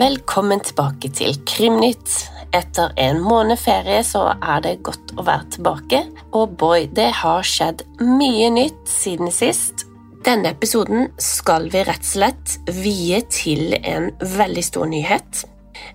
Velkommen tilbake til Krimnytt. Etter en måned ferie så er det godt å være tilbake, og boy, det har skjedd mye nytt siden sist. Denne episoden skal vi rett og slett vie til en veldig stor nyhet.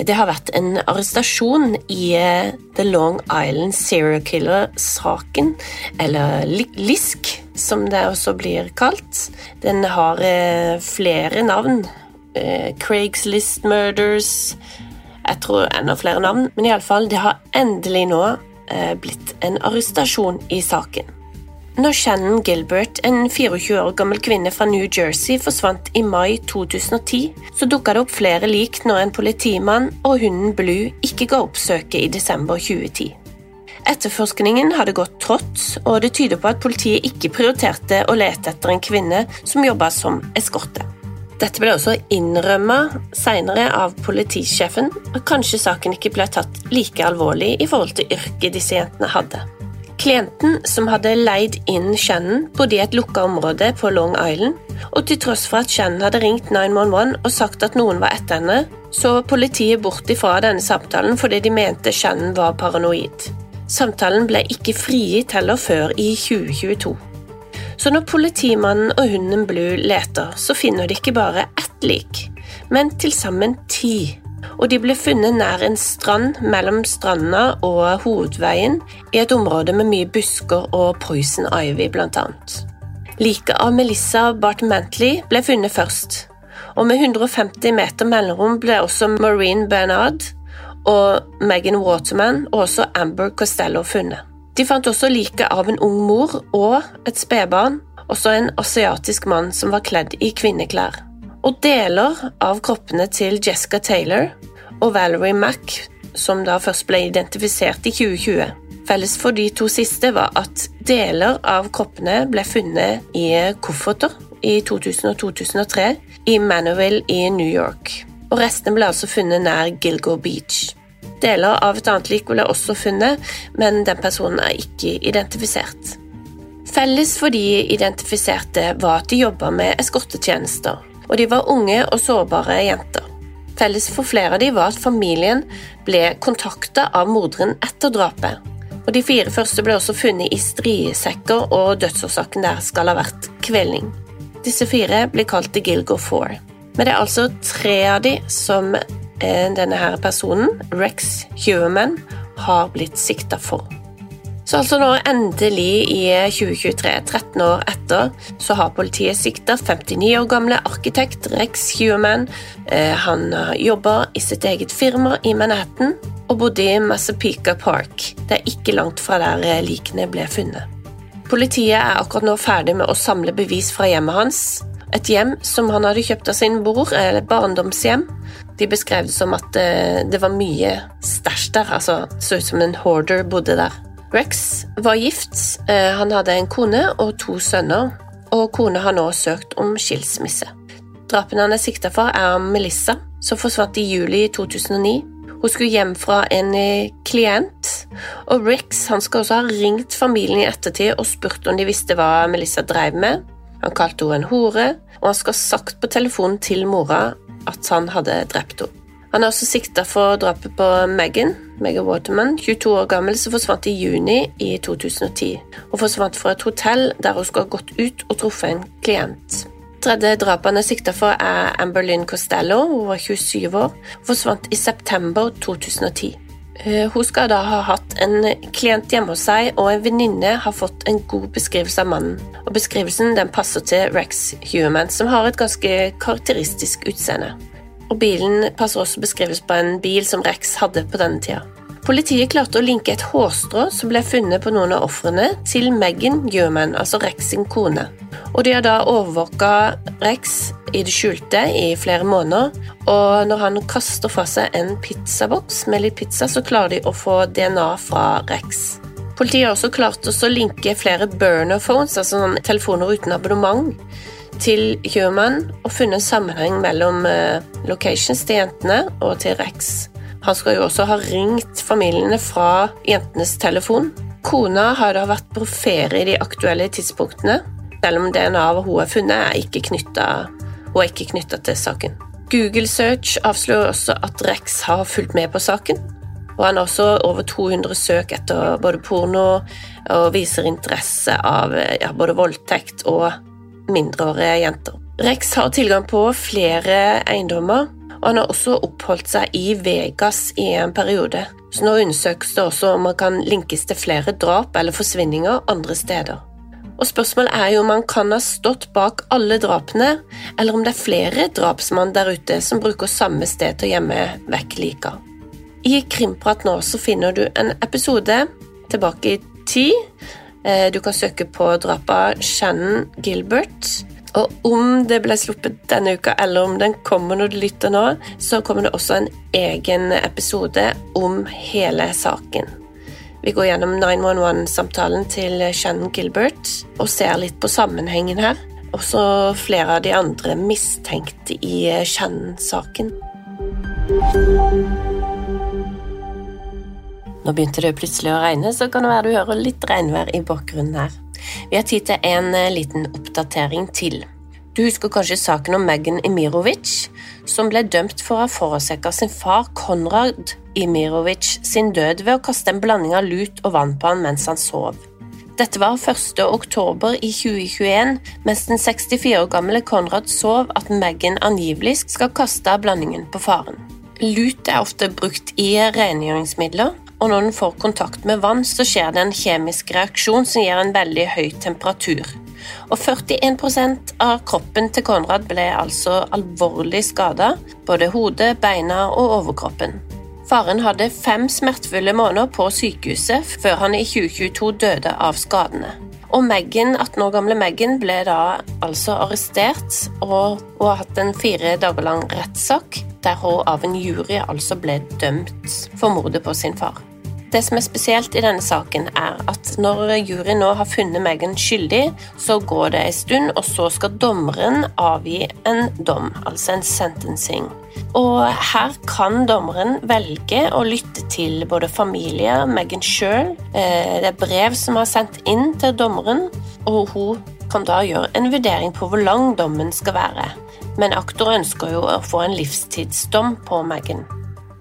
Det har vært en arrestasjon i eh, The Long Island Serial Killer-saken, eller LISK, som det også blir kalt. Den har eh, flere navn eh, Craigslist Murders Jeg tror enda flere navn, men iallfall, det har endelig nå blitt en arrestasjon i saken. Når Shannon Gilbert, en 24 år gammel kvinne fra New Jersey, forsvant i mai 2010, så dukka det opp flere lik når en politimann og hunden Blue ikke ga opp søket i desember 2010. Etterforskningen hadde gått trått, og det tyder på at politiet ikke prioriterte å lete etter en kvinne som jobba som eskorte. Dette ble også innrømma senere av politisjefen, og kanskje saken ikke ble tatt like alvorlig i forhold til yrket disse jentene hadde. Klienten som hadde leid inn Shannon, bodde i et lukka område på Long Island, og til tross for at Shannon hadde ringt 911 og sagt at noen var etter henne, så politiet bort ifra denne samtalen fordi de mente Shannon var paranoid. Samtalen ble ikke frigitt heller før i 2022. Så når politimannen og hunden Blue leter, så finner de ikke bare ett lik, men til sammen ti. Og de ble funnet nær en strand mellom stranda og hovedveien i et område med mye busker og poison ivy, blant annet. Liket av Melissa Bartmantley ble funnet først, og med 150 meter mellomrom ble også Maureen Bernard og Megan Waterman og også Amber Costello funnet. De fant også liket av en ung mor og et spedbarn, også en asiatisk mann som var kledd i kvinneklær. Og deler av kroppene til Jessica Taylor og Valerie Mack, som da først ble identifisert i 2020. Felles for de to siste var at deler av kroppene ble funnet i kofferter i 2000 og 2003 i Manorville i New York. Og restene ble altså funnet nær Gilgo Beach. Deler av et annet lik ble også funnet, men den personen er ikke identifisert. Felles for de identifiserte var at de jobba med eskortetjenester, og de var unge og sårbare jenter. Felles for flere av de var at familien ble kontakta av morderen etter drapet. Og De fire første ble også funnet i striesekker, og dødsårsaken der skal ha vært kvelning. Disse fire blir kalt The Gilgo Four. Men det er altså tre av de som Eh, denne her personen, Rex Human, har blitt sikta for. Så altså nå endelig i 2023, 13 år etter, så har politiet sikta 59 år gamle arkitekt Rex Human. Eh, han jobber i sitt eget firma i Manhattan og bodde i Massapequa Park. Det er ikke langt fra der eh, likene ble funnet. Politiet er akkurat nå ferdig med å samle bevis fra hjemmet hans. Et hjem som han hadde kjøpt av sin bror, eller barndomshjem. De beskrev det som at eh, det var mye stæsj der, altså så ut som en hoarder bodde der. Rex var gift, eh, han hadde en kone og to sønner, og kona har nå søkt om skilsmisse. Drapene han er sikta for, er Melissa, som forsvant i juli 2009. Hun skulle hjem fra en eh, klient, og Rex han skal også ha ringt familien i ettertid og spurt om de visste hva Melissa drev med. Han kalte henne en hore, og han skal ha sagt på telefonen til mora at han hadde drept henne. Han er også sikta for drapet på Megan, Megan Waterman, 22 år gammel, som forsvant i juni i 2010. Hun forsvant fra et hotell der hun skulle ha gått ut og truffet en klient. Tredje drapet han er sikta for, er Amber Lynn Costello. Hun var 27 år. og forsvant i september 2010. Eh, hun skal da ha hatt en klient hjemme hos seg, og en venninne har fått en god beskrivelse av mannen. Og Beskrivelsen den passer til Rex Human, som har et ganske karakteristisk utseende. Og Bilen passer også beskrives på en bil som Rex hadde på denne tida. Politiet klarte å linke et hårstrå som ble funnet på noen av ofrene, til Megan Newman, altså Rex sin kone. Og De har da overvåka Rex i det skjulte i flere måneder, og når han kaster fra seg en pizzaboks med litt pizza, så klarer de å få DNA fra Rex. Politiet har også klart å linke flere burner phones, altså telefoner uten abonnement, til Human og funnet sammenheng mellom eh, locations til jentene og til Rex. Han skal jo også ha ringt familiene fra jentenes telefon. Kona har da vært på ferie i de aktuelle tidspunktene, selv om DNA-et hun har funnet, er ikke knytta til saken. Google Search avslører også at Rex har fulgt med på saken. Og han har også over 200 søk etter både porno og viser interesse av ja, både voldtekt og mindreårige jenter. Rex har tilgang på flere eiendommer, og han har også oppholdt seg i Vegas i en periode. Så nå undersøkes det også om han kan linkes til flere drap eller forsvinninger andre steder. Og Spørsmålet er jo om han kan ha stått bak alle drapene, eller om det er flere drapsmann der ute som bruker samme sted til å gjemme vekk lika. I Krimprat nå så finner du en episode tilbake i tid. Eh, du kan søke på drapet av Shannon Gilbert. Og om det ble sluppet denne uka, eller om den kommer når du lytter nå, så kommer det også en egen episode om hele saken. Vi går gjennom 911-samtalen til Shannon Gilbert og ser litt på sammenhengen her. Også flere av de andre mistenkte i Shannon-saken. Nå begynte det plutselig å regne, så kan det være du hører litt regnvær i bakgrunnen her. Vi har tid til en eh, liten oppdatering til. Du husker kanskje saken om Megan Emirovic, som ble dømt for å ha forårsaka sin far Konrad Emirovic sin død ved å kaste en blanding av lut og vann på han mens han sov. Dette var 1. oktober i 2021, mens den 64 år gamle Konrad sov at Megan angivelig skal kaste blandingen på faren. Lut er ofte brukt i rengjøringsmidler, og når den får kontakt med vann, så skjer det en kjemisk reaksjon som gir en veldig høy temperatur. Og 41% av kroppen til Konrad ble altså alvorlig skada, både hodet, beina og overkroppen. Faren hadde fem smertefulle måneder på sykehuset før han i 2022 døde av skadene. Og Meghan, 18 år gamle Meghan ble da altså arrestert og, og hatt en fire dager lang rettssak der hun av en jury altså ble dømt for mordet på sin far. Det som er spesielt i denne saken, er at når juryen nå har funnet Megan skyldig, så går det en stund, og så skal dommeren avgi en dom, altså en sentencing. Og her kan dommeren velge å lytte til både familie, Megan sjøl, eh, det er brev som er sendt inn til dommeren, og hun kan da gjøre en vurdering på hvor lang dommen skal være men aktor ønsker jo å få en livstidsdom på Megan.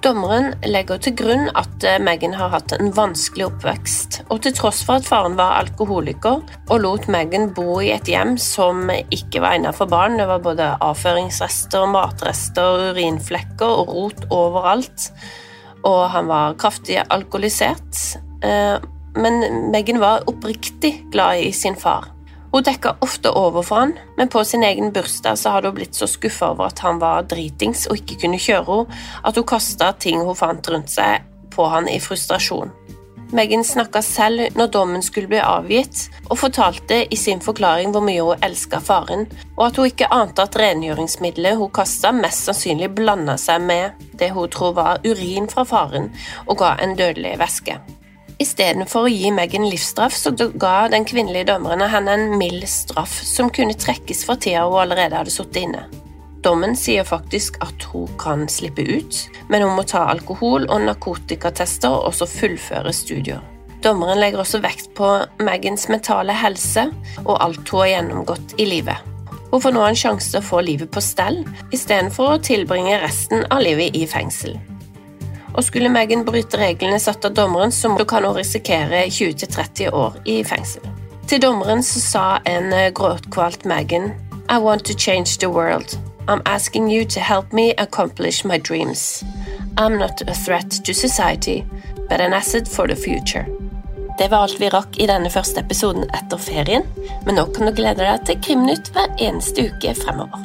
Dommeren legger til grunn at eh, Megan har hatt en vanskelig oppvekst, og til tross for at faren var alkoholiker og lot Megan bo i et hjem som ikke var egnet for barn, det var både avføringsrester, matrester, urinflekker og rot overalt, og han var kraftig alkoholisert, eh, men Megan var oppriktig glad i sin far. Hun dekka ofte over for han, men på sin egen bursdag så hadde hun blitt så skuffa over at han var dritings og ikke kunne kjøre henne, at hun kasta ting hun fant rundt seg, på han i frustrasjon. Megan snakka selv når dommen skulle bli avgitt, og fortalte i sin forklaring hvor mye hun elska faren, og at hun ikke ante at rengjøringsmiddelet hun kasta, mest sannsynlig blanda seg med det hun tror var urin fra faren, og ga en dødelig væske. Istedenfor å gi Megan livsstraff, så ga den kvinnelige dommeren henne en mild straff som kunne trekkes fra tida hun allerede hadde sittet inne. Dommen sier faktisk at hun kan slippe ut, men hun må ta alkohol- og narkotikatester og også fullføre studier. Dommeren legger også vekt på Megans mentale helse og alt hun har gjennomgått i livet. Hun får nå en sjanse til å få livet på stell, istedenfor å tilbringe resten av livet i fengsel. Og skulle Megan bryte reglene satt av dommeren, så kan hun risikere 20-30 år i fengsel. Til dommeren så sa en eh, gråtkvalt Megan I want to change the world. I'm asking you to help me accomplish my dreams. I'm not a threat to society, but an asset for the future. Det var alt vi rakk i denne første episoden etter ferien, men nå kan du glede deg til Krimnytt hver eneste uke fremover.